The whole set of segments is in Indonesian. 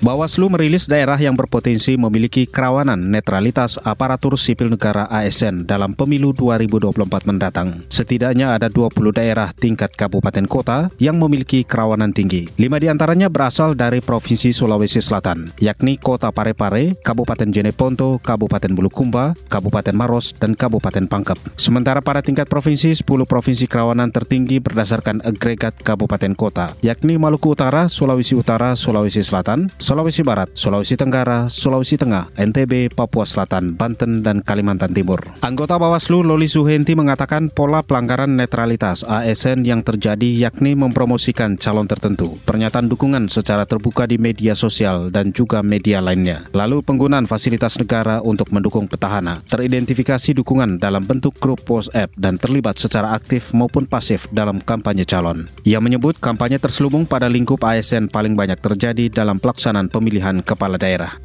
Bawaslu merilis daerah yang berpotensi memiliki kerawanan netralitas aparatur sipil negara ASN dalam pemilu 2024 mendatang. Setidaknya ada 20 daerah tingkat kabupaten kota yang memiliki kerawanan tinggi. Lima di antaranya berasal dari Provinsi Sulawesi Selatan, yakni Kota Parepare, Kabupaten Jeneponto, Kabupaten Bulukumba, Kabupaten Maros, dan Kabupaten Pangkep. Sementara pada tingkat provinsi, 10 provinsi kerawanan tertinggi berdasarkan agregat kabupaten kota, yakni Maluku Utara, Sulawesi Utara, Sulawesi Selatan, Sulawesi Barat, Sulawesi Tenggara, Sulawesi Tengah, NTB, Papua Selatan, Banten, dan Kalimantan Timur. Anggota Bawaslu Loli Suhenti mengatakan pola pelanggaran netralitas ASN yang terjadi yakni mempromosikan calon tertentu, pernyataan dukungan secara terbuka di media sosial dan juga media lainnya. Lalu penggunaan fasilitas negara untuk mendukung petahana, teridentifikasi dukungan dalam bentuk grup WhatsApp dan terlibat secara aktif maupun pasif dalam kampanye calon. Ia menyebut kampanye terselubung pada lingkup ASN paling banyak terjadi dalam pelaksanaan pemilihan kepala daerah.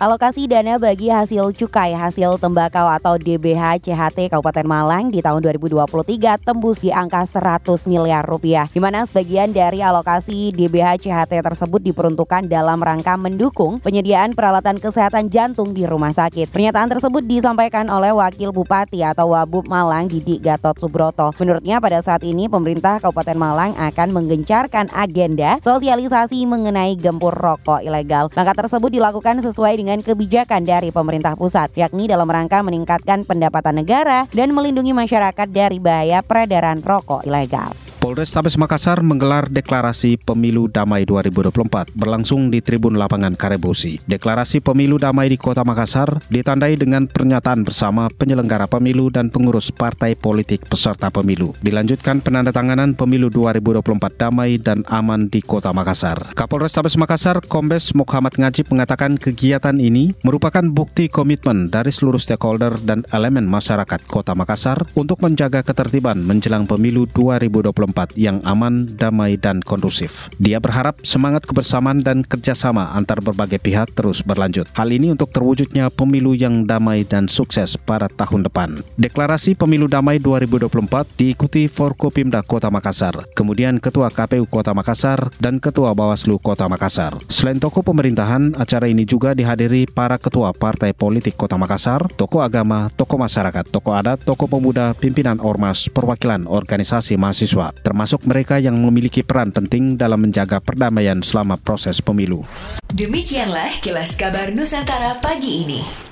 Alokasi dana bagi hasil cukai hasil tembakau atau DBH CHT Kabupaten Malang di tahun 2023 tembus di angka 100 miliar rupiah. Di mana sebagian dari alokasi DBH CHT tersebut diperuntukkan dalam rangka mendukung penyediaan peralatan kesehatan jantung di rumah sakit. Pernyataan tersebut disampaikan oleh Wakil Bupati atau Wabub Malang Didi Gatot Subroto. Menurutnya pada saat ini pemerintah Kabupaten Malang akan menggencarkan agenda sosialisasi mengenai gempur rokok ilegal. Langkah tersebut dilakukan sesuai dengan dengan kebijakan dari pemerintah pusat, yakni dalam rangka meningkatkan pendapatan negara dan melindungi masyarakat dari bahaya peredaran rokok ilegal. Polrestabes Makassar menggelar deklarasi Pemilu Damai 2024 berlangsung di Tribun Lapangan Karebosi. Deklarasi Pemilu Damai di Kota Makassar ditandai dengan pernyataan bersama penyelenggara pemilu dan pengurus partai politik peserta pemilu. Dilanjutkan penandatanganan Pemilu 2024 damai dan aman di Kota Makassar. Kapolrestabes Makassar Kombes Muhammad Ngajib mengatakan kegiatan ini merupakan bukti komitmen dari seluruh stakeholder dan elemen masyarakat Kota Makassar untuk menjaga ketertiban menjelang Pemilu 2024 yang aman, damai, dan kondusif. Dia berharap semangat kebersamaan dan kerjasama antar berbagai pihak terus berlanjut. Hal ini untuk terwujudnya pemilu yang damai dan sukses pada tahun depan. Deklarasi Pemilu Damai 2024 diikuti Forkopimda Kota Makassar, kemudian Ketua KPU Kota Makassar, dan Ketua Bawaslu Kota Makassar. Selain tokoh pemerintahan, acara ini juga dihadiri para ketua partai politik Kota Makassar, tokoh agama, tokoh masyarakat, tokoh adat, tokoh pemuda, pimpinan ormas, perwakilan organisasi mahasiswa, termasuk mereka yang memiliki peran penting dalam menjaga perdamaian selama proses pemilu. Demikianlah kilas kabar Nusantara pagi ini.